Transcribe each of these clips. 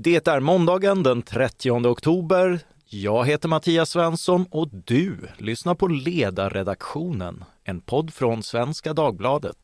Det är måndagen den 30 oktober. Jag heter Mattias Svensson och du lyssnar på Ledarredaktionen, en podd från Svenska Dagbladet.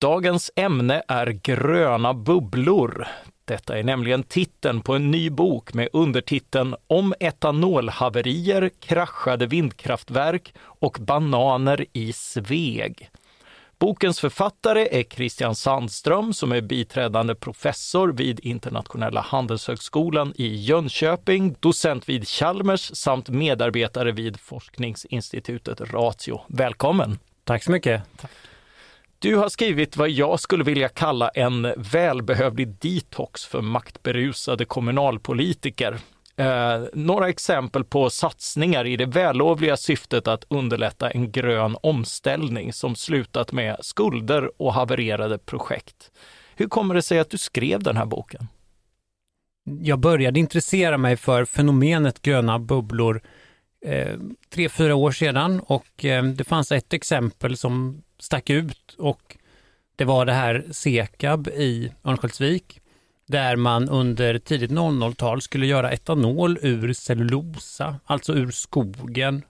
Dagens ämne är gröna bubblor. Detta är nämligen titeln på en ny bok med undertiteln Om etanolhaverier, kraschade vindkraftverk och bananer i Sveg. Bokens författare är Christian Sandström som är biträdande professor vid Internationella handelshögskolan i Jönköping, docent vid Chalmers samt medarbetare vid forskningsinstitutet Ratio. Välkommen! Tack så mycket! Tack. Du har skrivit vad jag skulle vilja kalla en välbehövlig detox för maktberusade kommunalpolitiker. Eh, några exempel på satsningar i det vällovliga syftet att underlätta en grön omställning som slutat med skulder och havererade projekt. Hur kommer det sig att du skrev den här boken? Jag började intressera mig för fenomenet gröna bubblor eh, tre, fyra år sedan och eh, det fanns ett exempel som stack ut och det var det här Sekab i Örnsköldsvik där man under tidigt 00-tal skulle göra etanol ur cellulosa, alltså ur skogen.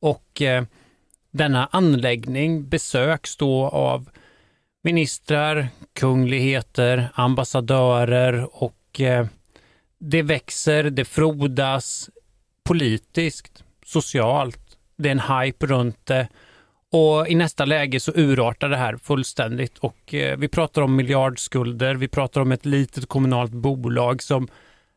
Och eh, denna anläggning besöks då av ministrar, kungligheter, ambassadörer och eh, det växer, det frodas politiskt, socialt. Det är en hype runt det och i nästa läge så urartar det här fullständigt och eh, vi pratar om miljardskulder. Vi pratar om ett litet kommunalt bolag som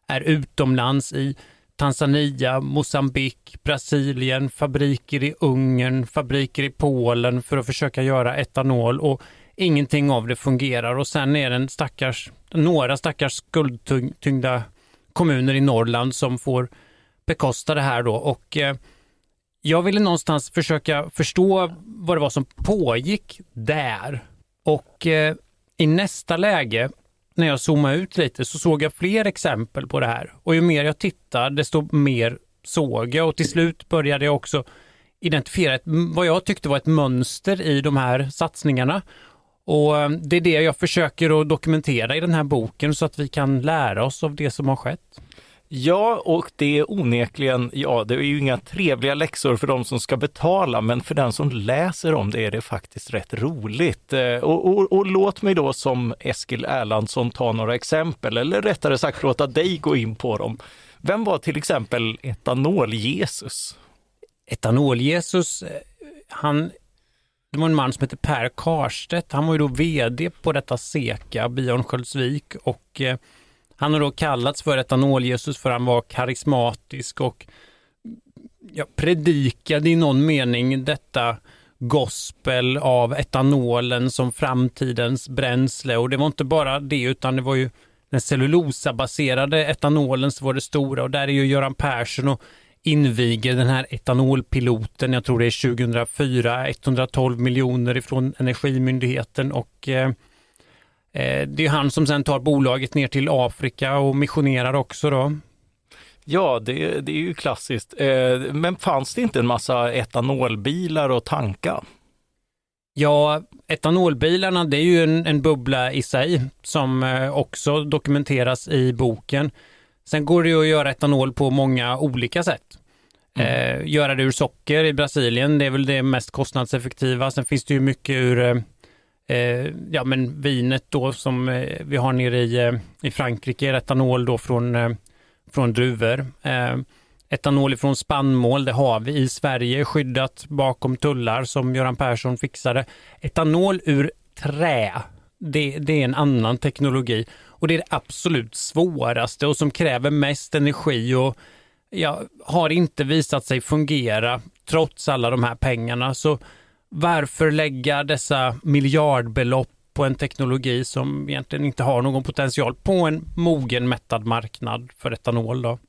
är utomlands i Tanzania, Mosambik, Brasilien, fabriker i Ungern, fabriker i Polen för att försöka göra etanol och ingenting av det fungerar och sen är det en stackars, några stackars skuldtyngda kommuner i Norrland som får bekosta det här då och eh, jag ville någonstans försöka förstå vad det var som pågick där. Och eh, i nästa läge, när jag zoomade ut lite, så såg jag fler exempel på det här. Och ju mer jag tittade, desto mer såg jag och till slut började jag också identifiera ett, vad jag tyckte var ett mönster i de här satsningarna. Och eh, det är det jag försöker att dokumentera i den här boken så att vi kan lära oss av det som har skett. Ja, och det är onekligen, ja, det är ju inga trevliga läxor för de som ska betala, men för den som läser om det är det faktiskt rätt roligt. Eh, och, och, och låt mig då som Eskil Erlandsson ta några exempel, eller rättare sagt låta dig gå in på dem. Vem var till exempel Etanol-Jesus? Etanol-Jesus, eh, han det var en man som hette Per Karstedt. Han var ju då VD på detta Seka, Björn och eh, han har då kallats för etanol-Jesus för han var karismatisk och ja, predikade i någon mening detta gospel av etanolen som framtidens bränsle. Och det var inte bara det utan det var ju den cellulosabaserade etanolen som var det stora. Och där är ju Göran Persson och inviger den här etanolpiloten, jag tror det är 2004, 112 miljoner ifrån Energimyndigheten. Och eh, det är han som sen tar bolaget ner till Afrika och missionerar också då. Ja, det, det är ju klassiskt. Eh, men fanns det inte en massa etanolbilar och tanka? Ja, etanolbilarna det är ju en, en bubbla i sig som eh, också dokumenteras i boken. Sen går det ju att göra etanol på många olika sätt. Mm. Eh, göra det ur socker i Brasilien, det är väl det mest kostnadseffektiva. Sen finns det ju mycket ur eh, Eh, ja men vinet då som eh, vi har nere i, eh, i Frankrike, etanol då från, eh, från druvor. Eh, etanol från spannmål, det har vi i Sverige skyddat bakom tullar som Göran Persson fixade. Etanol ur trä, det, det är en annan teknologi och det är det absolut svåraste och som kräver mest energi och ja, har inte visat sig fungera trots alla de här pengarna. Så varför lägga dessa miljardbelopp på en teknologi som egentligen inte har någon potential på en mogen mättad marknad för etanol då?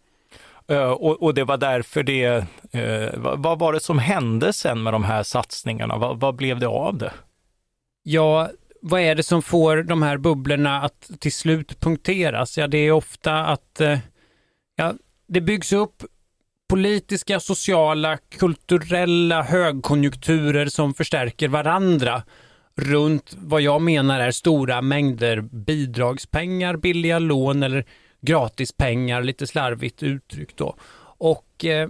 Uh, och, och, det var därför det, uh, vad, var det som hände sen med de här satsningarna? Vad, vad, blev det av det? Ja, vad är det som får de här bubblorna att till slut punkteras? Ja, det är ofta att uh, ja, det byggs upp politiska, sociala, kulturella högkonjunkturer som förstärker varandra runt vad jag menar är stora mängder bidragspengar, billiga lån eller gratispengar, lite slarvigt uttryckt då. Och eh,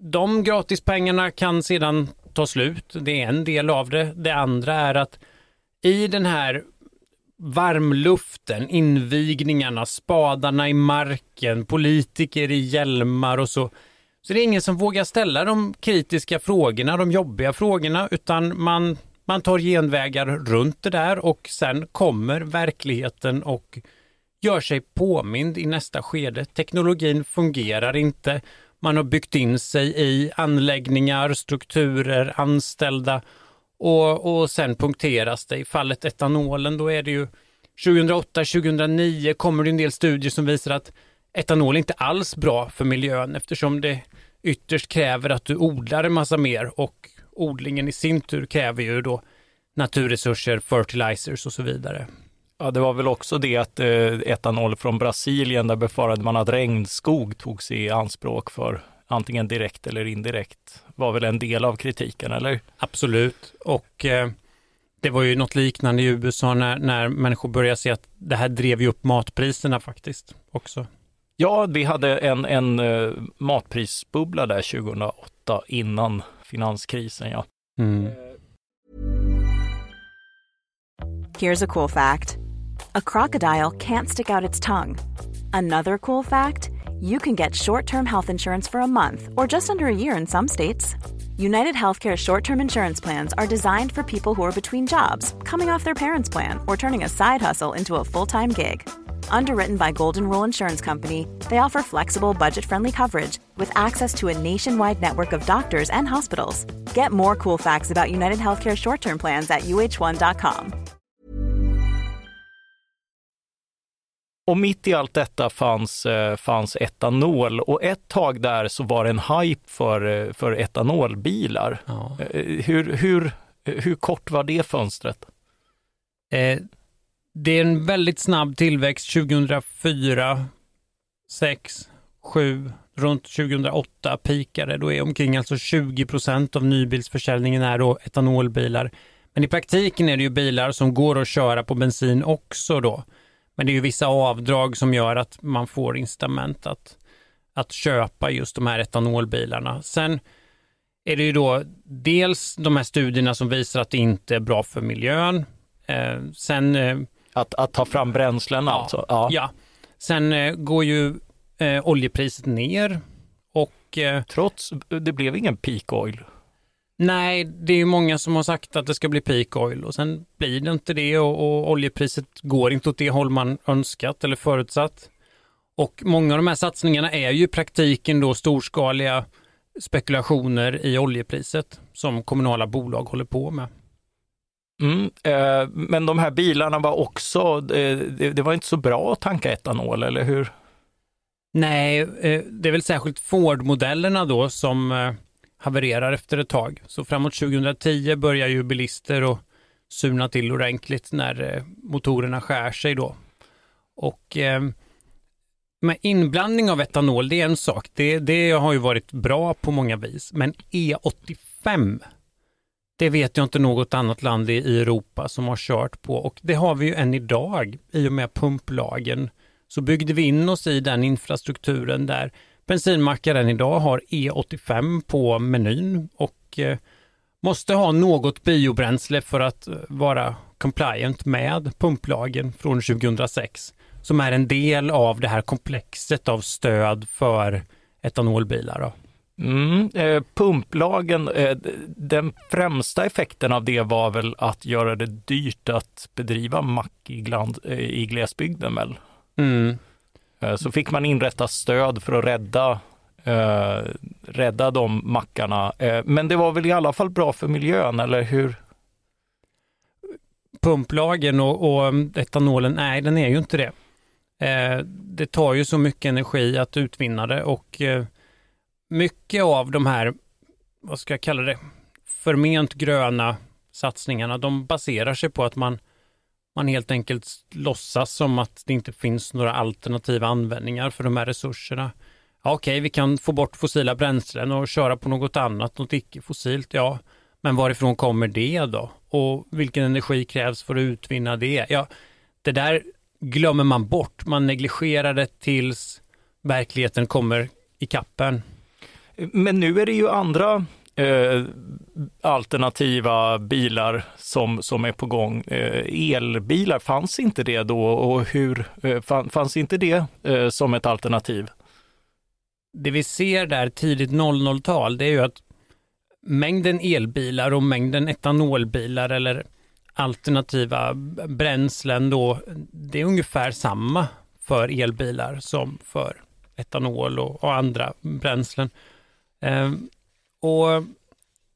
de gratispengarna kan sedan ta slut. Det är en del av det. Det andra är att i den här varmluften, invigningarna, spadarna i marken, politiker i hjälmar och så. Så det är ingen som vågar ställa de kritiska frågorna, de jobbiga frågorna, utan man, man tar genvägar runt det där och sen kommer verkligheten och gör sig påmind i nästa skede. Teknologin fungerar inte. Man har byggt in sig i anläggningar, strukturer, anställda och, och sen punkteras det. I fallet etanolen, då är det ju 2008-2009 kommer det en del studier som visar att etanol är inte alls bra för miljön eftersom det ytterst kräver att du odlar en massa mer och odlingen i sin tur kräver ju då naturresurser, fertilizers och så vidare. Ja, det var väl också det att eh, etanol från Brasilien, där befarade man att regnskog togs i anspråk för antingen direkt eller indirekt, var väl en del av kritiken, eller? Absolut, och eh, det var ju något liknande i USA när, när människor började se att det här drev ju upp matpriserna faktiskt också. Ja, vi hade en, en uh, matprisbubbla där 2008 innan finanskrisen. Ja. Mm. Here's a cool fact. A crocodile can't stick out its tongue. Another cool fact. You can get short-term health insurance for a month or just under a year in some states. United Healthcare short term insurance plans are designed for people who are between jobs, coming off their parents' plan, or turning a side hustle into a full time gig. Underwritten by Golden Rule Insurance Company, they offer flexible, budget friendly coverage with access to a nationwide network of doctors and hospitals. Get more cool facts about United Healthcare short term plans at uh1.com. Och mitt i allt detta fanns, eh, fanns etanol och ett tag där så var det en hype för, eh, för etanolbilar. Ja. Eh, hur, hur, hur kort var det fönstret? Eh, det är en väldigt snabb tillväxt 2004, 6, 7, runt 2008 pikade. Då är omkring alltså 20 procent av nybilsförsäljningen är då etanolbilar. Men i praktiken är det ju bilar som går att köra på bensin också då. Men det är ju vissa avdrag som gör att man får incitament att, att köpa just de här etanolbilarna. Sen är det ju då dels de här studierna som visar att det inte är bra för miljön. Eh, sen... Eh, att, att ta fram bränslen ja, alltså? Ja. ja. Sen eh, går ju eh, oljepriset ner och... Eh, Trots, det blev ingen peak oil? Nej, det är många som har sagt att det ska bli peak oil och sen blir det inte det och, och oljepriset går inte åt det håll man önskat eller förutsatt. Och många av de här satsningarna är ju i praktiken då storskaliga spekulationer i oljepriset som kommunala bolag håller på med. Mm, eh, men de här bilarna var också, eh, det, det, var inte så bra att tanka etanol, eller hur? Nej, eh, det är väl särskilt Ford-modellerna då som eh, havererar efter ett tag. Så framåt 2010 börjar ju bilister att surna till ordentligt när motorerna skär sig då. Och med inblandning av etanol, det är en sak. Det, det har ju varit bra på många vis. Men E85, det vet jag inte något annat land i Europa som har kört på och det har vi ju än idag i och med pumplagen. Så byggde vi in oss i den infrastrukturen där bensinmackar än idag har E85 på menyn och eh, måste ha något biobränsle för att eh, vara compliant med pumplagen från 2006 som är en del av det här komplexet av stöd för etanolbilar. Då. Mm, eh, pumplagen, eh, den främsta effekten av det var väl att göra det dyrt att bedriva mack i, gland, eh, i glesbygden väl? Mm. Eh, så fick man inrätta stöd för att rädda, eh, rädda de mackarna. Eh, men det var väl i alla fall bra för miljön, eller hur? Pumplagen och, och etanolen, nej den är ju inte det. Det tar ju så mycket energi att utvinna det och mycket av de här, vad ska jag kalla det, förment gröna satsningarna, de baserar sig på att man man helt enkelt låtsas som att det inte finns några alternativa användningar för de här resurserna. Ja, Okej, vi kan få bort fossila bränslen och köra på något annat, något icke-fossilt, ja. Men varifrån kommer det då? Och vilken energi krävs för att utvinna det? Ja, det där glömmer man bort. Man negligerar det tills verkligheten kommer i kappen. Men nu är det ju andra eh, alternativa bilar som, som är på gång. Eh, elbilar, fanns inte det då och hur eh, fanns inte det eh, som ett alternativ? Det vi ser där tidigt 00-tal, det är ju att mängden elbilar och mängden etanolbilar eller alternativa bränslen då, det är ungefär samma för elbilar som för etanol och, och andra bränslen. Eh, och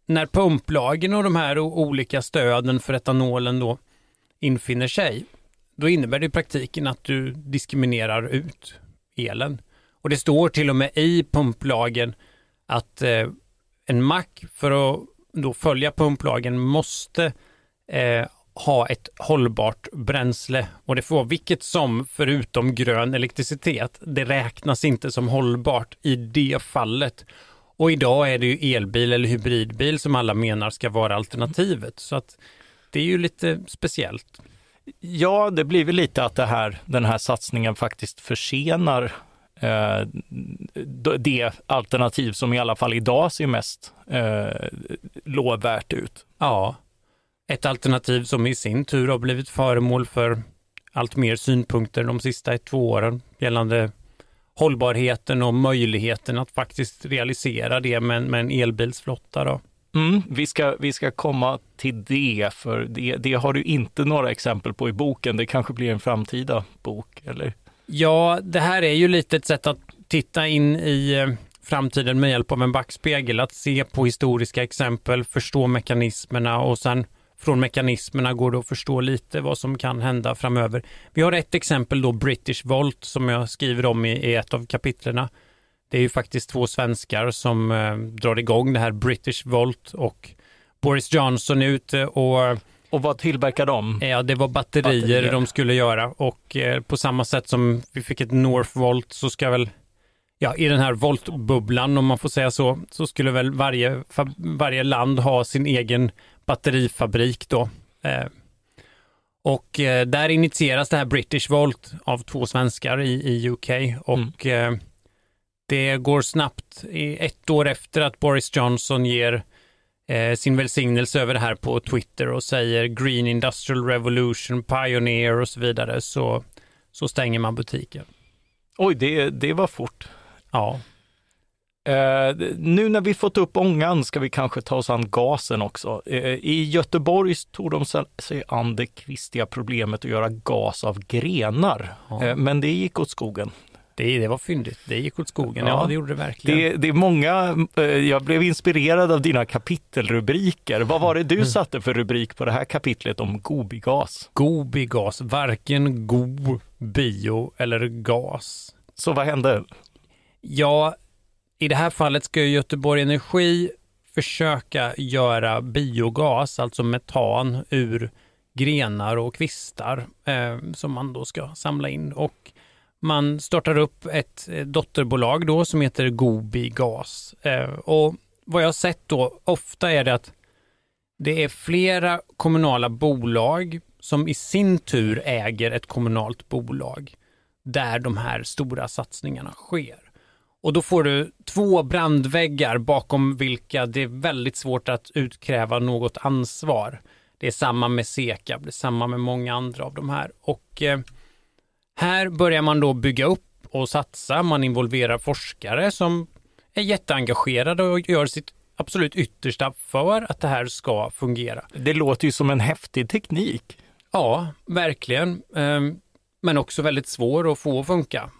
när pumplagen och de här olika stöden för etanolen då infinner sig, då innebär det i praktiken att du diskriminerar ut elen. Och det står till och med i pumplagen att eh, en mack för att då följa pumplagen måste eh, ha ett hållbart bränsle och det får vara vilket som förutom grön elektricitet. Det räknas inte som hållbart i det fallet. Och idag är det ju elbil eller hybridbil som alla menar ska vara alternativet. Så att det är ju lite speciellt. Ja, det blir väl lite att det här, den här satsningen faktiskt försenar eh, det alternativ som i alla fall idag ser mest eh, lovvärt ut. Ja, ett alternativ som i sin tur har blivit föremål för allt mer synpunkter de sista två åren gällande hållbarheten och möjligheten att faktiskt realisera det med, med en elbilsflotta. Då. Mm, vi, ska, vi ska komma till det, för det, det har du inte några exempel på i boken. Det kanske blir en framtida bok, eller? Ja, det här är ju lite ett sätt att titta in i eh, framtiden med hjälp av en backspegel, att se på historiska exempel, förstå mekanismerna och sen från mekanismerna går det att förstå lite vad som kan hända framöver. Vi har ett exempel då, British Volt, som jag skriver om i, i ett av kapitlerna. Det är ju faktiskt två svenskar som eh, drar igång det här British Volt och Boris Johnson är ute och och vad tillverkar de? Ja, det var batterier, batterier. de skulle göra och eh, på samma sätt som vi fick ett Northvolt så ska väl ja, i den här voltbubblan om man får säga så, så skulle väl varje, varje land ha sin egen batterifabrik då. Eh, och eh, där initieras det här British Volt av två svenskar i, i UK och mm. eh, det går snabbt. Ett år efter att Boris Johnson ger sin välsignelse över det här på Twitter och säger Green Industrial Revolution, Pioneer och så vidare så, så stänger man butiken. Oj, det, det var fort. Ja. Uh, nu när vi fått upp ångan ska vi kanske ta oss an gasen också. Uh, I Göteborg tog de sig an det kvistiga problemet att göra gas av grenar, ja. uh, men det gick åt skogen. Det, det var fyndigt. Det gick åt skogen. Ja, ja det gjorde det verkligen. Det, det, är många, jag blev inspirerad av dina kapitelrubriker. Vad var det du mm. satte för rubrik på det här kapitlet om Gobigas? Gobigas, varken go, bio eller gas. Så vad hände? Ja, i det här fallet ska Göteborg Energi försöka göra biogas, alltså metan, ur grenar och kvistar eh, som man då ska samla in. Och man startar upp ett eh, dotterbolag då som heter Gobi Gas. Eh, och vad jag har sett då, ofta är det att det är flera kommunala bolag som i sin tur äger ett kommunalt bolag där de här stora satsningarna sker. Och då får du två brandväggar bakom vilka det är väldigt svårt att utkräva något ansvar. Det är samma med Sekab, det är samma med många andra av de här. Och eh, här börjar man då bygga upp och satsa. Man involverar forskare som är jätteengagerade och gör sitt absolut yttersta för att det här ska fungera. Det låter ju som en häftig teknik. Ja, verkligen. Ehm, men också väldigt svår att få att funka.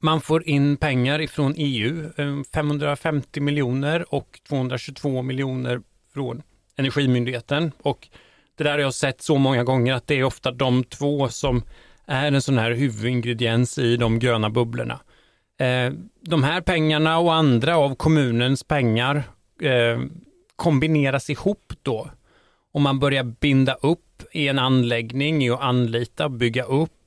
Man får in pengar ifrån EU, 550 eh, miljoner och 222 miljoner från Energimyndigheten. Och det där har jag sett så många gånger att det är ofta de två som är en sån här huvudingrediens i de gröna bubblorna. Eh, de här pengarna och andra av kommunens pengar eh, kombineras ihop då Om man börjar binda upp i en anläggning, i att anlita, bygga upp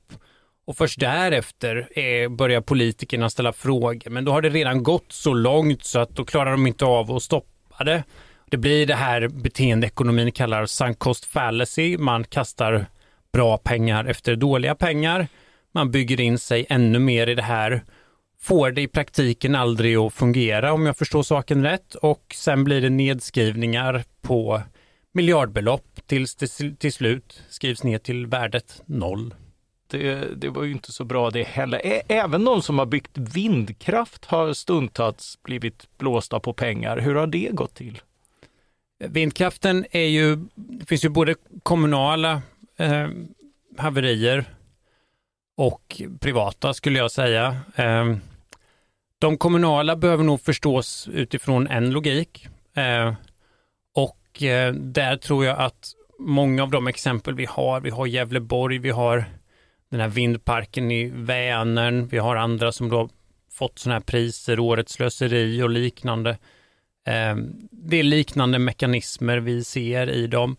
och först därefter eh, börjar politikerna ställa frågor. Men då har det redan gått så långt så att då klarar de inte av att stoppa det. Det blir det här beteendeekonomin kallar sunk cost fallacy. Man kastar bra pengar efter dåliga pengar. Man bygger in sig ännu mer i det här. Får det i praktiken aldrig att fungera om jag förstår saken rätt och sen blir det nedskrivningar på miljardbelopp tills det till slut skrivs ner till värdet noll. Det, det, var ju inte så bra det heller. Även de som har byggt vindkraft har stundtals blivit blåsta på pengar. Hur har det gått till? Vindkraften är ju, det finns ju både kommunala eh, haverier och privata skulle jag säga. Eh, de kommunala behöver nog förstås utifrån en logik. Eh, och eh, där tror jag att många av de exempel vi har, vi har Gävleborg, vi har den här vindparken i Vänern, vi har andra som då fått sådana här priser, Årets slöseri och liknande. Eh, det är liknande mekanismer vi ser i dem.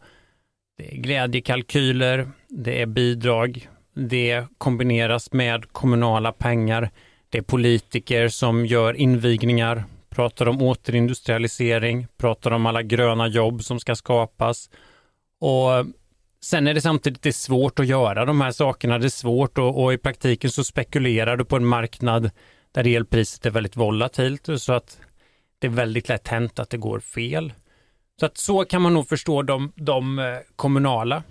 Det är glädjekalkyler, det är bidrag, det kombineras med kommunala pengar. Det är politiker som gör invigningar, pratar om återindustrialisering, pratar om alla gröna jobb som ska skapas. Och sen är det samtidigt det är svårt att göra de här sakerna. Det är svårt och, och i praktiken så spekulerar du på en marknad där elpriset är väldigt volatilt så att det är väldigt lätt hänt att det går fel. Så att så kan man nog förstå de, de eh, kommunala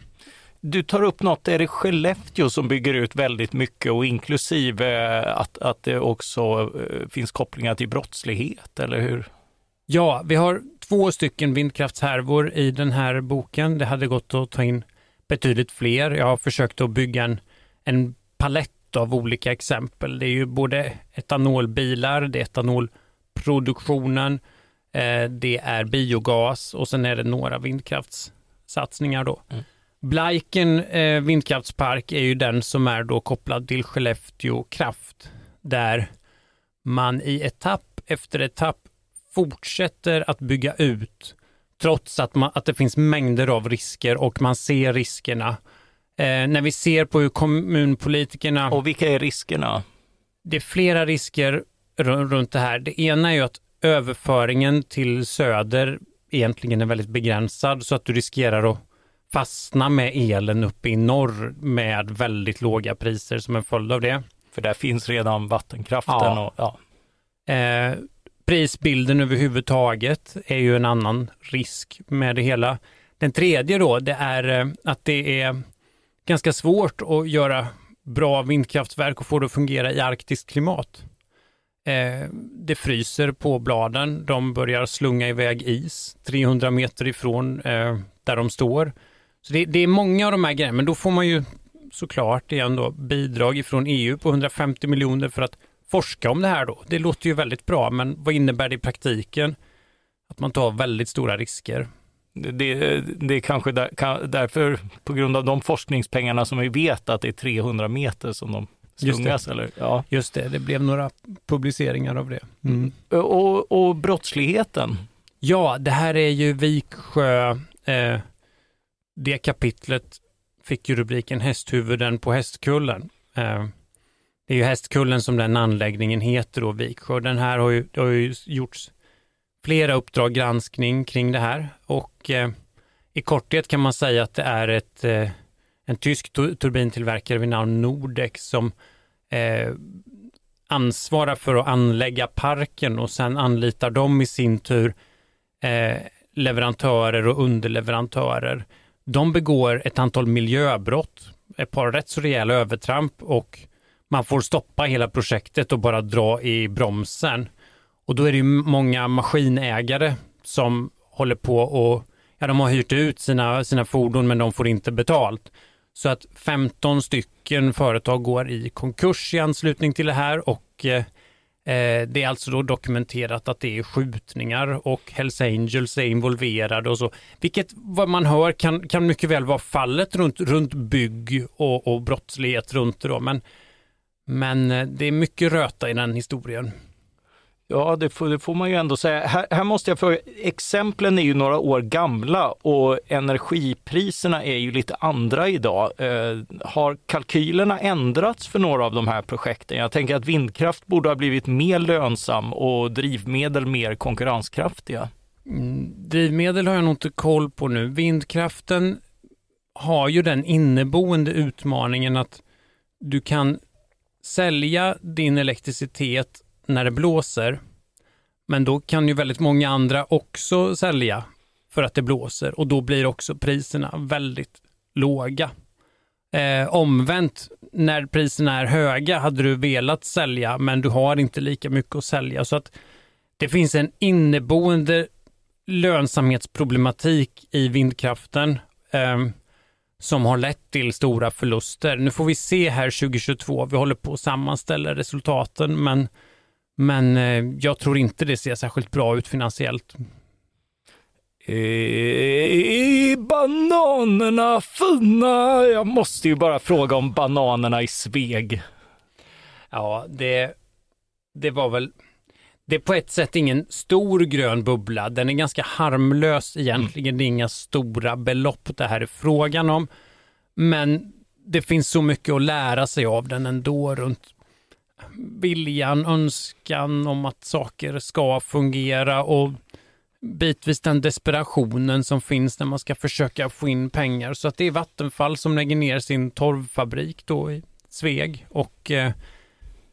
du tar upp något, är det Skellefteå som bygger ut väldigt mycket och inklusive att, att det också eh, finns kopplingar till brottslighet, eller hur? Ja, vi har två stycken vindkraftshärvor i den här boken. Det hade gått att ta in betydligt fler. Jag har försökt att bygga en, en palett av olika exempel. Det är ju både etanolbilar, det är etanolproduktionen, eh, det är biogas och sen är det några vindkraftssatsningar då. Mm. Blaiken eh, vindkraftspark är ju den som är då kopplad till Skellefteå kraft, där man i etapp efter etapp fortsätter att bygga ut trots att, man, att det finns mängder av risker och man ser riskerna. Eh, när vi ser på hur kommunpolitikerna... Och vilka är riskerna? Det är flera risker runt det här. Det ena är ju att överföringen till söder egentligen är väldigt begränsad så att du riskerar att fastna med elen uppe i norr med väldigt låga priser som en följd av det. För där finns redan vattenkraften. Ja. Och, ja. Eh, prisbilden överhuvudtaget är ju en annan risk med det hela. Den tredje då, det är eh, att det är ganska svårt att göra bra vindkraftverk och få det att fungera i arktiskt klimat. Eh, det fryser på bladen, de börjar slunga iväg is 300 meter ifrån eh, där de står. Så det, det, är många av de här grejerna, men då får man ju såklart igen då bidrag ifrån EU på 150 miljoner för att forska om det här då. Det låter ju väldigt bra, men vad innebär det i praktiken? Att man tar väldigt stora risker. Det, det är kanske där, därför, på grund av de forskningspengarna som vi vet att det är 300 meter som de slungas. Eller? Ja. Just det, det blev några publiceringar av det. Mm. Och, och brottsligheten? Ja, det här är ju Viksjö eh, det kapitlet fick ju rubriken Hästhuvuden på Hästkullen. Eh, det är ju Hästkullen som den anläggningen heter då, Viksjö. Den här har ju, det har ju gjorts flera uppdrag granskning kring det här och eh, i korthet kan man säga att det är ett, eh, en tysk turbintillverkare vid namn Nordex som eh, ansvarar för att anlägga parken och sen anlitar de i sin tur eh, leverantörer och underleverantörer de begår ett antal miljöbrott, ett par rätt så rejäla övertramp och man får stoppa hela projektet och bara dra i bromsen. Och då är det ju många maskinägare som håller på och, ja de har hyrt ut sina, sina fordon men de får inte betalt. Så att 15 stycken företag går i konkurs i anslutning till det här och eh, eh, det är alltså då dokumenterat att det är skjutningar och Hells Angels är involverade och så. Vilket vad man hör kan, kan mycket väl vara fallet runt, runt bygg och, och brottslighet runt det då. Men, men eh, det är mycket röta i den historien. Ja, det får, det får, man ju ändå säga. Här, här, måste jag fråga, exemplen är ju några år gamla och energipriserna är ju lite andra idag. Eh, har kalkylerna ändrats för några av de här projekten? Jag tänker att vindkraft borde ha blivit mer lönsam och drivmedel mer konkurrenskraftiga. Mm, drivmedel har jag nog inte koll på nu. Vindkraften har ju den inneboende utmaningen att du kan sälja din elektricitet när det blåser. Men då kan ju väldigt många andra också sälja för att det blåser och då blir också priserna väldigt låga. Eh, omvänt, när priserna är höga hade du velat sälja men du har inte lika mycket att sälja. Så att det finns en inneboende lönsamhetsproblematik i vindkraften eh, som har lett till stora förluster. Nu får vi se här 2022, vi håller på att sammanställa resultaten men men eh, jag tror inte det ser särskilt bra ut finansiellt. Är bananerna fina? Jag måste ju bara fråga om bananerna i Sveg. Ja, det, det var väl... Det är på ett sätt ingen stor grön bubbla. Den är ganska harmlös egentligen. Mm. Det är inga stora belopp det här är frågan om. Men det finns så mycket att lära sig av den ändå runt viljan, önskan om att saker ska fungera och bitvis den desperationen som finns när man ska försöka få in pengar. Så att det är Vattenfall som lägger ner sin torvfabrik då i Sveg och eh,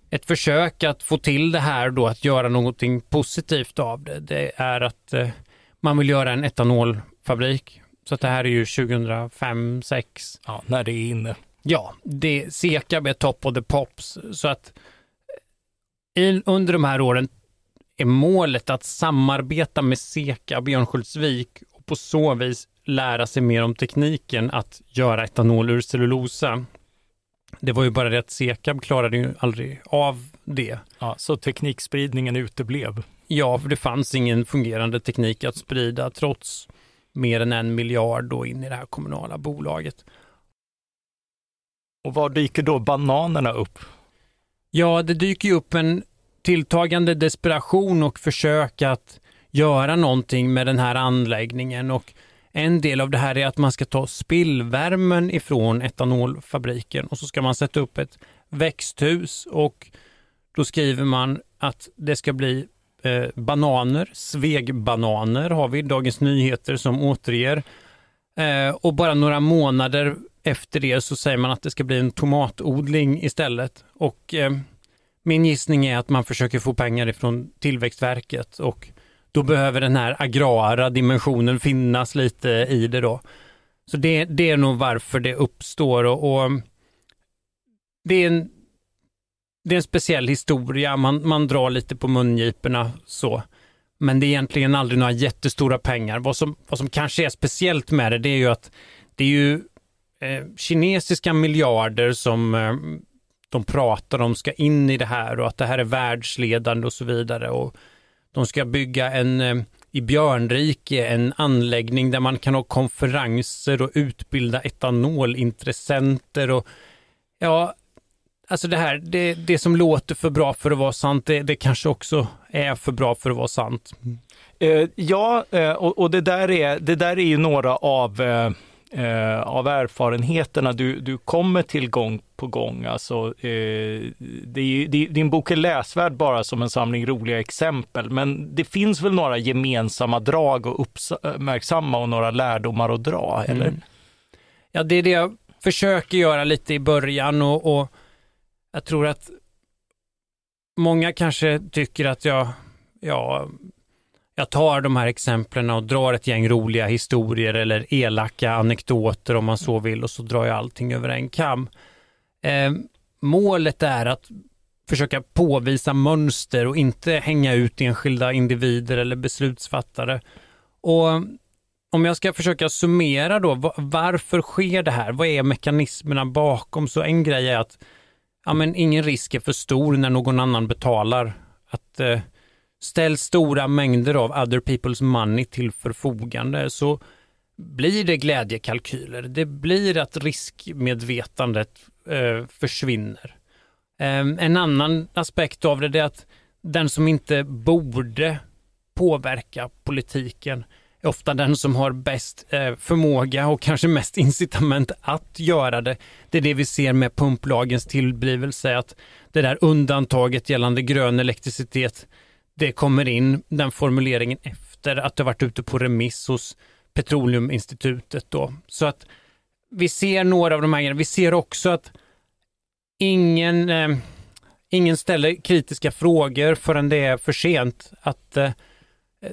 ett försök att få till det här då, att göra någonting positivt av det, det är att eh, man vill göra en etanolfabrik. Så att det här är ju 2005, 2006. Ja, när det är inne. Ja, det Sekab är top of the pops. Så att i, under de här åren är målet att samarbeta med Seka Björnsköldsvik och på så vis lära sig mer om tekniken att göra etanol ur cellulosa. Det var ju bara det att Sekab klarade ju aldrig av det. Ja, så teknikspridningen uteblev? Ja, för det fanns ingen fungerande teknik att sprida trots mer än en miljard då in i det här kommunala bolaget. Och var dyker då bananerna upp? Ja, det dyker ju upp en tilltagande desperation och försök att göra någonting med den här anläggningen och en del av det här är att man ska ta spillvärmen ifrån etanolfabriken och så ska man sätta upp ett växthus och då skriver man att det ska bli eh, bananer, svegbananer har vi, Dagens Nyheter som återger. Eh, och bara några månader efter det så säger man att det ska bli en tomatodling istället. Och eh, min gissning är att man försöker få pengar ifrån Tillväxtverket och då behöver den här agrara dimensionen finnas lite i det då. Så det, det är nog varför det uppstår och, och mm, det, är en, det är en speciell historia, man, man drar lite på mungiporna så. Men det är egentligen aldrig några jättestora pengar. Vad som, vad som kanske är speciellt med det, det är ju att det är ju eh, kinesiska miljarder som eh, de pratar om ska in i det här och att det här är världsledande och så vidare. Och de ska bygga en eh, i Björnrike en anläggning där man kan ha konferenser och utbilda etanolintressenter och ja, alltså det här, det, det som låter för bra för att vara sant, det, det kanske också är för bra för att vara sant. Eh, ja, eh, och, och, det, där är, det där är ju några av eh, av erfarenheterna du, du kommer till gång på gång. Alltså, eh, det är, det, din bok är läsvärd bara som en samling roliga exempel, men det finns väl några gemensamma drag att uppmärksamma och några lärdomar att dra, eller? Mm. Ja, det är det jag försöker göra lite i början och, och jag tror att många kanske tycker att jag, ja, jag tar de här exemplen och drar ett gäng roliga historier eller elaka anekdoter om man så vill och så drar jag allting över en kam. Eh, målet är att försöka påvisa mönster och inte hänga ut enskilda individer eller beslutsfattare. Och om jag ska försöka summera då, varför sker det här? Vad är mekanismerna bakom? Så en grej är att ja, men ingen risk är för stor när någon annan betalar. Att eh, ställs stora mängder av other people's money till förfogande så blir det glädjekalkyler. Det blir att riskmedvetandet eh, försvinner. Eh, en annan aspekt av det är att den som inte borde påverka politiken är ofta den som har bäst eh, förmåga och kanske mest incitament att göra det. Det är det vi ser med pumplagens tillblivelse, att det där undantaget gällande grön elektricitet, det kommer in, den formuleringen efter att det varit ute på remiss hos Petroleuminstitutet då. Så att vi ser några av de här grejerna. Vi ser också att ingen, eh, ingen ställer kritiska frågor förrän det är för sent. Att eh,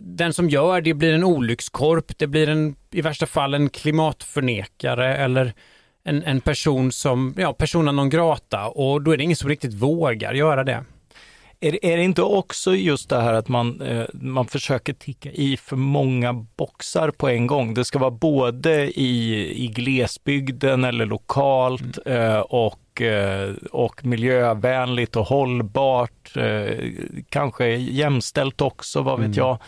den som gör det blir en olyckskorp, det blir en, i värsta fall en klimatförnekare eller en, en person som, ja, persona non grata och då är det ingen som riktigt vågar göra det. Är, är det inte också just det här att man, eh, man försöker ticka i för många boxar på en gång? Det ska vara både i, i glesbygden eller lokalt mm. eh, och, eh, och miljövänligt och hållbart, kanske jämställt också, vad vet mm. jag.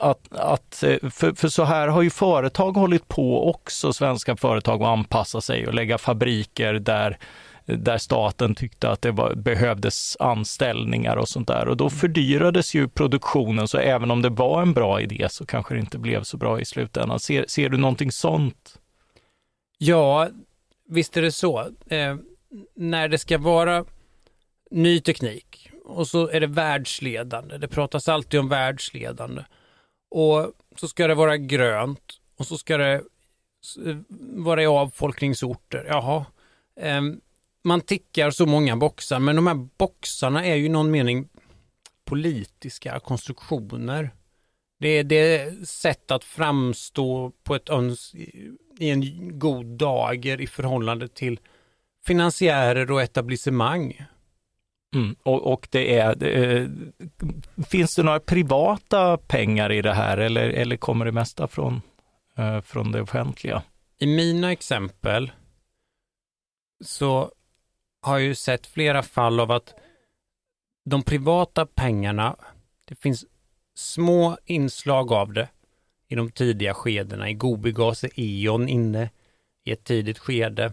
Att, att, för, för, så här har ju företag hållit på också, svenska företag, att anpassa sig och lägga fabriker där där staten tyckte att det var, behövdes anställningar och sånt där. Och då fördyrades ju produktionen, så även om det var en bra idé så kanske det inte blev så bra i slutändan. Ser, ser du någonting sånt? Ja, visst är det så. Eh, när det ska vara ny teknik och så är det världsledande. Det pratas alltid om världsledande. Och så ska det vara grönt och så ska det vara i avfolkningsorter. Jaha. Um, man tickar så många boxar, men de här boxarna är ju i någon mening politiska konstruktioner. Det är, det sätt att framstå på ett i en god dager i förhållande till finansiärer och etablissemang. Mm, och, och, det är, det finns det några privata pengar i det här eller, eller kommer det mesta från, eh, från det offentliga? I mina exempel så har ju sett flera fall av att de privata pengarna, det finns små inslag av det i de tidiga skedena. I Gobigas är E.ON inne i ett tidigt skede.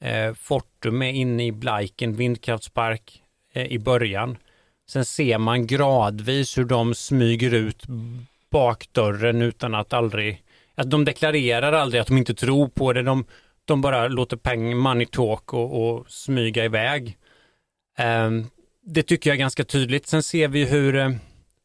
Eh, Fortum är inne i Blaiken vindkraftspark eh, i början. Sen ser man gradvis hur de smyger ut bakdörren utan att aldrig, att de deklarerar aldrig att de inte tror på det. De de bara låter peng, money talk och, och smyga iväg. Um, det tycker jag är ganska tydligt. Sen ser vi hur, uh,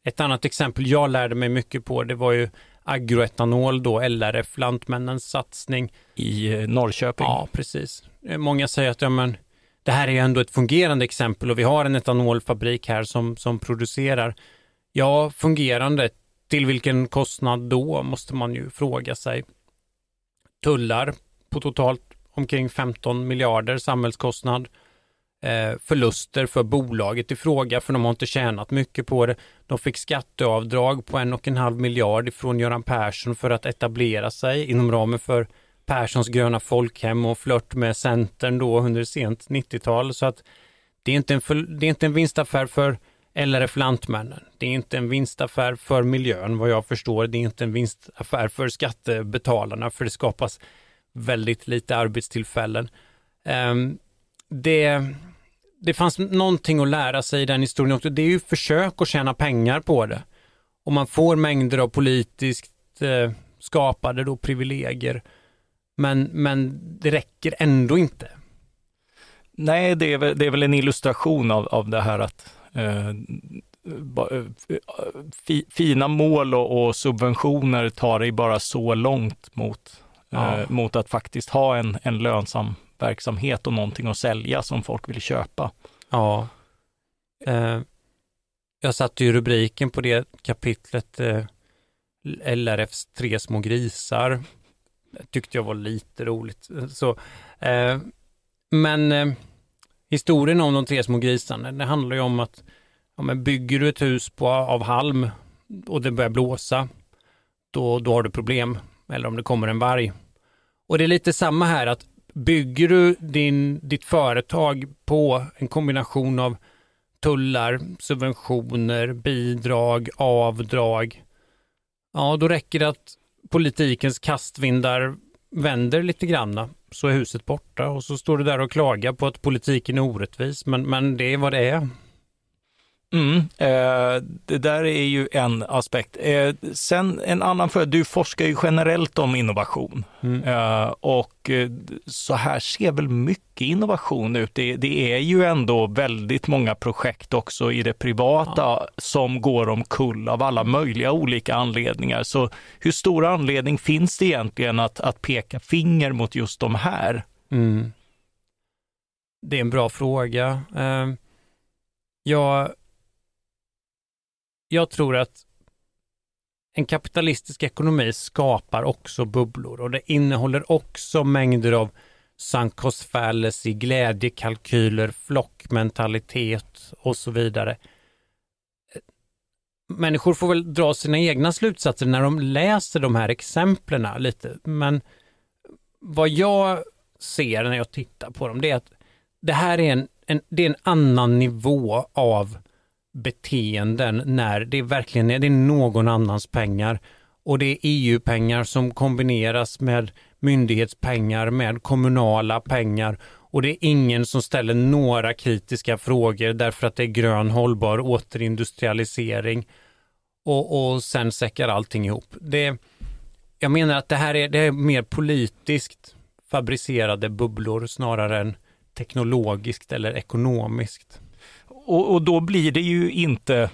ett annat exempel jag lärde mig mycket på, det var ju agroetanol då, LRF, Lantmännens satsning. I uh, Norrköping? Ja, precis. Eh, många säger att ja, men, det här är ju ändå ett fungerande exempel och vi har en etanolfabrik här som, som producerar. Ja, fungerande. Till vilken kostnad då, måste man ju fråga sig. Tullar på totalt omkring 15 miljarder samhällskostnad. Eh, förluster för bolaget i fråga, för de har inte tjänat mycket på det. De fick skatteavdrag på en och en halv miljard ifrån Göran Persson för att etablera sig inom ramen för Perssons gröna folkhem och flört med Centern då under sent 90-tal. Så att det är, inte en för, det är inte en vinstaffär för LRF Lantmännen. Det är inte en vinstaffär för miljön vad jag förstår. Det är inte en vinstaffär för skattebetalarna för det skapas väldigt lite arbetstillfällen. Ehm, det, det fanns någonting att lära sig i den historien också. Det är ju försök att tjäna pengar på det. Och man får mängder av politiskt eh, skapade då privilegier. Men, men det räcker ändå inte. Nej, det är väl, det är väl en illustration av, av det här att eh, eh fina mål och, och, subventioner tar dig bara så långt mot ja. eh, mot att faktiskt ha en, en lönsam verksamhet och någonting att sälja som folk vill köpa. Ja. Eh, jag satte ju rubriken på det kapitlet eh, LRFs tre små grisar. Det tyckte jag var lite roligt. Så, eh, men eh, historien om de tre små grisarna, det handlar ju om att ja, men bygger du ett hus på, av halm och det börjar blåsa, då, då har du problem eller om det kommer en varg. Och det är lite samma här att bygger du din, ditt företag på en kombination av tullar, subventioner, bidrag, avdrag, ja då räcker det att politikens kastvindar vänder lite granna så är huset borta och så står du där och klagar på att politiken är orättvis. Men, men det är vad det är. Mm, eh, det där är ju en aspekt. Eh, sen en annan för du forskar ju generellt om innovation mm. eh, och så här ser väl mycket innovation ut. Det, det, är ju ändå väldigt många projekt också i det privata ja. som går omkull av alla möjliga olika anledningar. Så hur stor anledning finns det egentligen att, att peka finger mot just de här? Mm. Det är en bra fråga. Jag jag tror att en kapitalistisk ekonomi skapar också bubblor och det innehåller också mängder av sunk cost fallacy, glädjekalkyler, flockmentalitet och så vidare. Människor får väl dra sina egna slutsatser när de läser de här exemplen lite, men vad jag ser när jag tittar på dem, det är att det här är en, en det är en annan nivå av beteenden när det verkligen är, det är någon annans pengar. Och det är EU-pengar som kombineras med myndighetspengar, med kommunala pengar. Och det är ingen som ställer några kritiska frågor därför att det är grön hållbar återindustrialisering. Och, och sen säckar allting ihop. Det, jag menar att det här är, det är mer politiskt fabricerade bubblor snarare än teknologiskt eller ekonomiskt och, och då blir det ju inte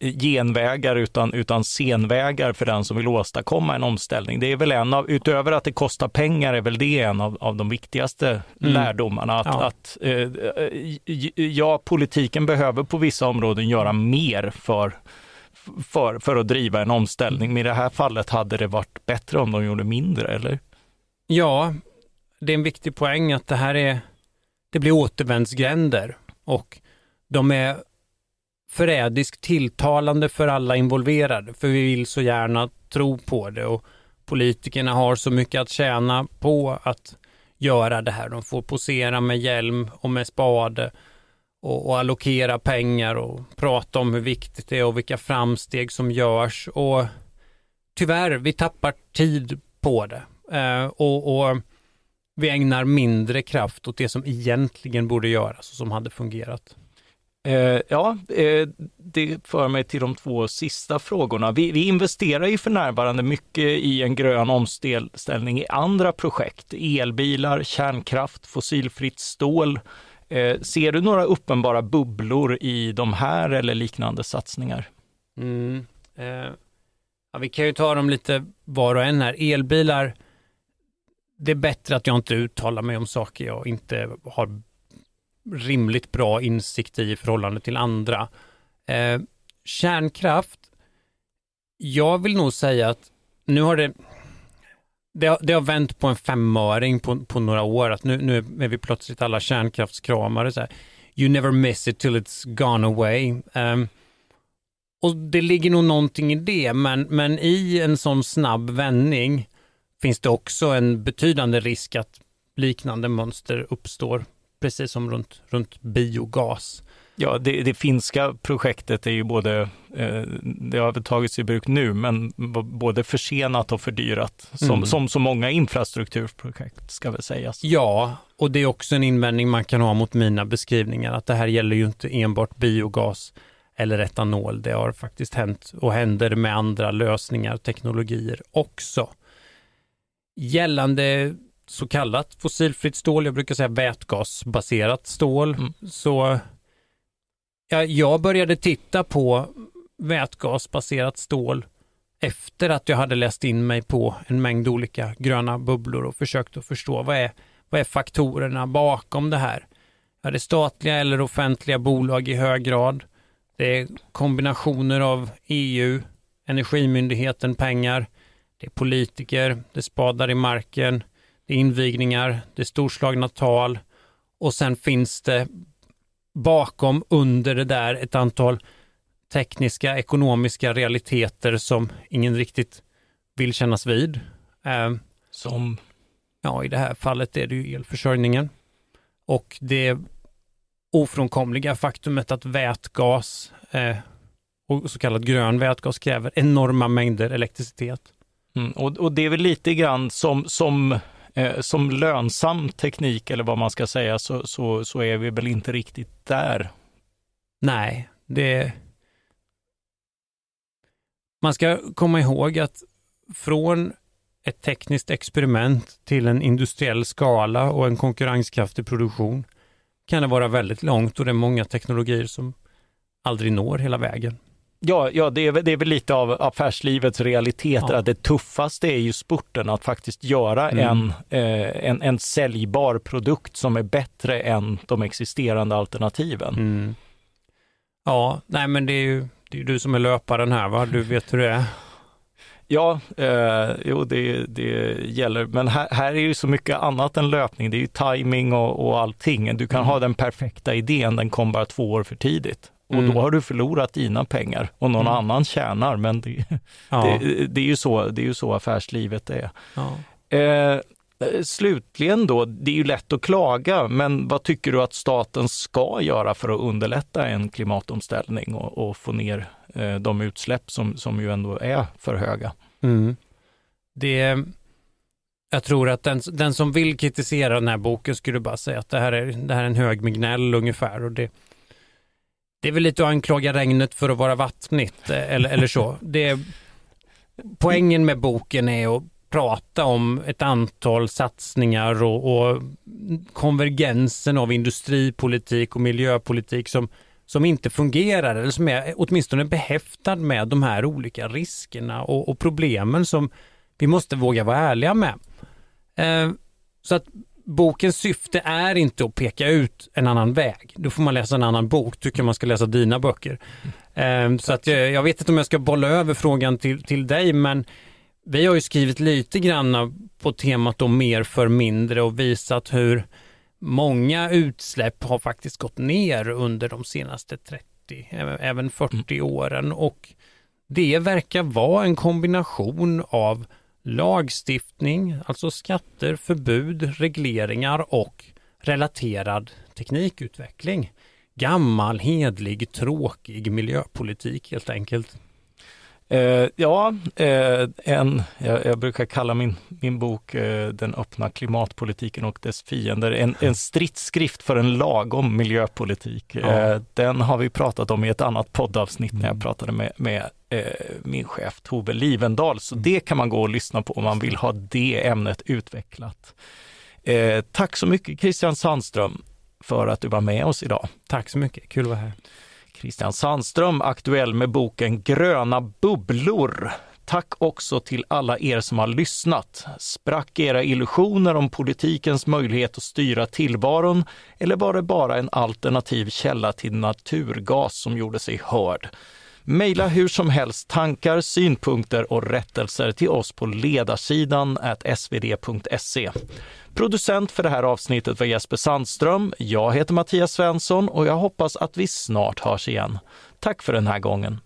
genvägar utan, utan senvägar för den som vill åstadkomma en omställning. Det är väl en av, utöver att det kostar pengar, är väl det en av, av de viktigaste mm. lärdomarna. Att, ja. att eh, ja, politiken behöver på vissa områden göra mer för, för, för att driva en omställning. Men i det här fallet hade det varit bättre om de gjorde mindre, eller? Ja, det är en viktig poäng att det här är, det blir återvändsgränder och de är förrädiskt tilltalande för alla involverade, för vi vill så gärna tro på det och politikerna har så mycket att tjäna på att göra det här. De får posera med hjälm och med spade och, och allokera pengar och prata om hur viktigt det är och vilka framsteg som görs. Och tyvärr, vi tappar tid på det. Eh, och, och, vi ägnar mindre kraft åt det som egentligen borde göras och som hade fungerat. Eh, ja, eh, det för mig till de två sista frågorna. Vi, vi, investerar ju för närvarande mycket i en grön omställning i andra projekt. Elbilar, kärnkraft, fossilfritt stål. Eh, ser du några uppenbara bubblor i de här eller liknande satsningar? Mm, eh, ja, vi kan ju ta dem lite var och en här. Elbilar, det är bättre att jag inte uttalar mig om saker jag inte har rimligt bra insikt i förhållande till andra. Eh, kärnkraft, jag vill nog säga att nu har det det har, det har vänt på en femöring på, på några år, att nu, nu är vi plötsligt alla kärnkraftskramare. Så här. You never miss it till it's gone away. Um, och det ligger nog någonting i det, men, men i en sån snabb vändning finns det också en betydande risk att liknande mönster uppstår precis som runt, runt biogas. Ja, det, det, finska projektet är ju både, eh, det har väl tagits i bruk nu, men både försenat och fördyrat, som, mm. som så många infrastrukturprojekt ska väl sägas. Ja, och det är också en invändning man kan ha mot mina beskrivningar, att det här gäller ju inte enbart biogas eller etanol. Det har faktiskt hänt och händer med andra lösningar, teknologier också. Gällande så kallat fossilfritt stål, jag brukar säga vätgasbaserat stål. Mm. Så ja, jag började titta på vätgasbaserat stål efter att jag hade läst in mig på en mängd olika gröna bubblor och försökt att förstå vad är, vad är faktorerna bakom det här. Är det statliga eller offentliga bolag i hög grad? Det är kombinationer av EU, Energimyndigheten pengar, det är politiker, det spadar i marken, det är invigningar, det är storslagna tal och sen finns det bakom, under det där, ett antal tekniska, ekonomiska realiteter som ingen riktigt vill kännas vid. Eh, som? Ja, i det här fallet är det ju elförsörjningen. Och det ofrånkomliga faktumet att vätgas eh, och så kallad grön vätgas kräver enorma mängder elektricitet. Mm, och, och, det är väl lite grann som, som Eh, som lönsam teknik eller vad man ska säga så, så, så är vi väl inte riktigt där. Nej, Det... Man ska komma ihåg att från ett tekniskt experiment till en industriell skala och en konkurrenskraftig produktion kan det vara väldigt långt och det är många teknologier som aldrig når hela vägen. Ja, ja det, är, det är väl lite av affärslivets realiteter, ja. att det tuffaste är ju spurten att faktiskt göra mm. en, eh, en, en säljbar produkt som är bättre än de existerande alternativen. Mm. Ja, nej men det är ju det är du som är löparen här va? Du vet hur det är. Ja, eh, jo det, det gäller, men här, här är ju så mycket annat än löpning. Det är ju timing och, och allting. Du kan mm. ha den perfekta idén, den kom bara två år för tidigt. Och mm. då har du förlorat dina pengar och någon mm. annan tjänar. Men det, ja. det, det, är ju så, det är ju så affärslivet är. Ja. Eh, slutligen då, det är ju lätt att klaga, men vad tycker du att staten ska göra för att underlätta en klimatomställning och, och få ner eh, de utsläpp som, som ju ändå är för höga? Mm. Det, jag tror att den, den som vill kritisera den här boken skulle bara säga att det här är, det här är en hög med gnäll ungefär. Och det, det är väl lite att anklaga regnet för att vara vattnigt eh, eller, eller så. Det, poängen med boken är att prata om ett antal satsningar och, och konvergensen av industripolitik och miljöpolitik som, som inte fungerar eller som är åtminstone behäftad med de här olika riskerna och, och problemen som vi måste våga vara ärliga med. Eh, så att bokens syfte är inte att peka ut en annan väg. Då får man läsa en annan bok, tycker man ska läsa dina böcker. Eh, så att jag, jag, vet inte om jag ska bolla över frågan till, till dig, men vi har ju skrivit lite grann på temat om mer för mindre och visat hur många utsläpp har faktiskt gått ner under de senaste 30, även 40 åren och det verkar vara en kombination av lagstiftning, alltså skatter, förbud, regleringar och relaterad teknikutveckling. Gammal, hedlig, tråkig miljöpolitik helt enkelt. Eh, ja, eh, en, jag, jag, brukar kalla min, min bok eh, Den öppna klimatpolitiken och dess fiender, en, en stridsskrift för en lagom miljöpolitik. Ja. Eh, den har vi pratat om i ett annat poddavsnitt när jag mm. pratade med, med eh, min chef Tove Livendal, så mm. det kan man gå och lyssna på om man vill ha det ämnet utvecklat. Eh, tack så mycket Christian Sandström för att du var med oss idag. Tack så mycket, kul att vara här. Christian Sandström, aktuell med boken Gröna bubblor. Tack också till alla er som har lyssnat. Sprack era illusioner om politikens möjlighet att styra tillvaron eller var det bara en alternativ källa till naturgas som gjorde sig hörd? Maila hur som helst tankar, synpunkter och rättelser till oss på ledarsidan svd.se. Producent för det här avsnittet var Jesper Sandström. Jag heter Mattias Svensson och jag hoppas att vi snart hörs igen. Tack för den här gången.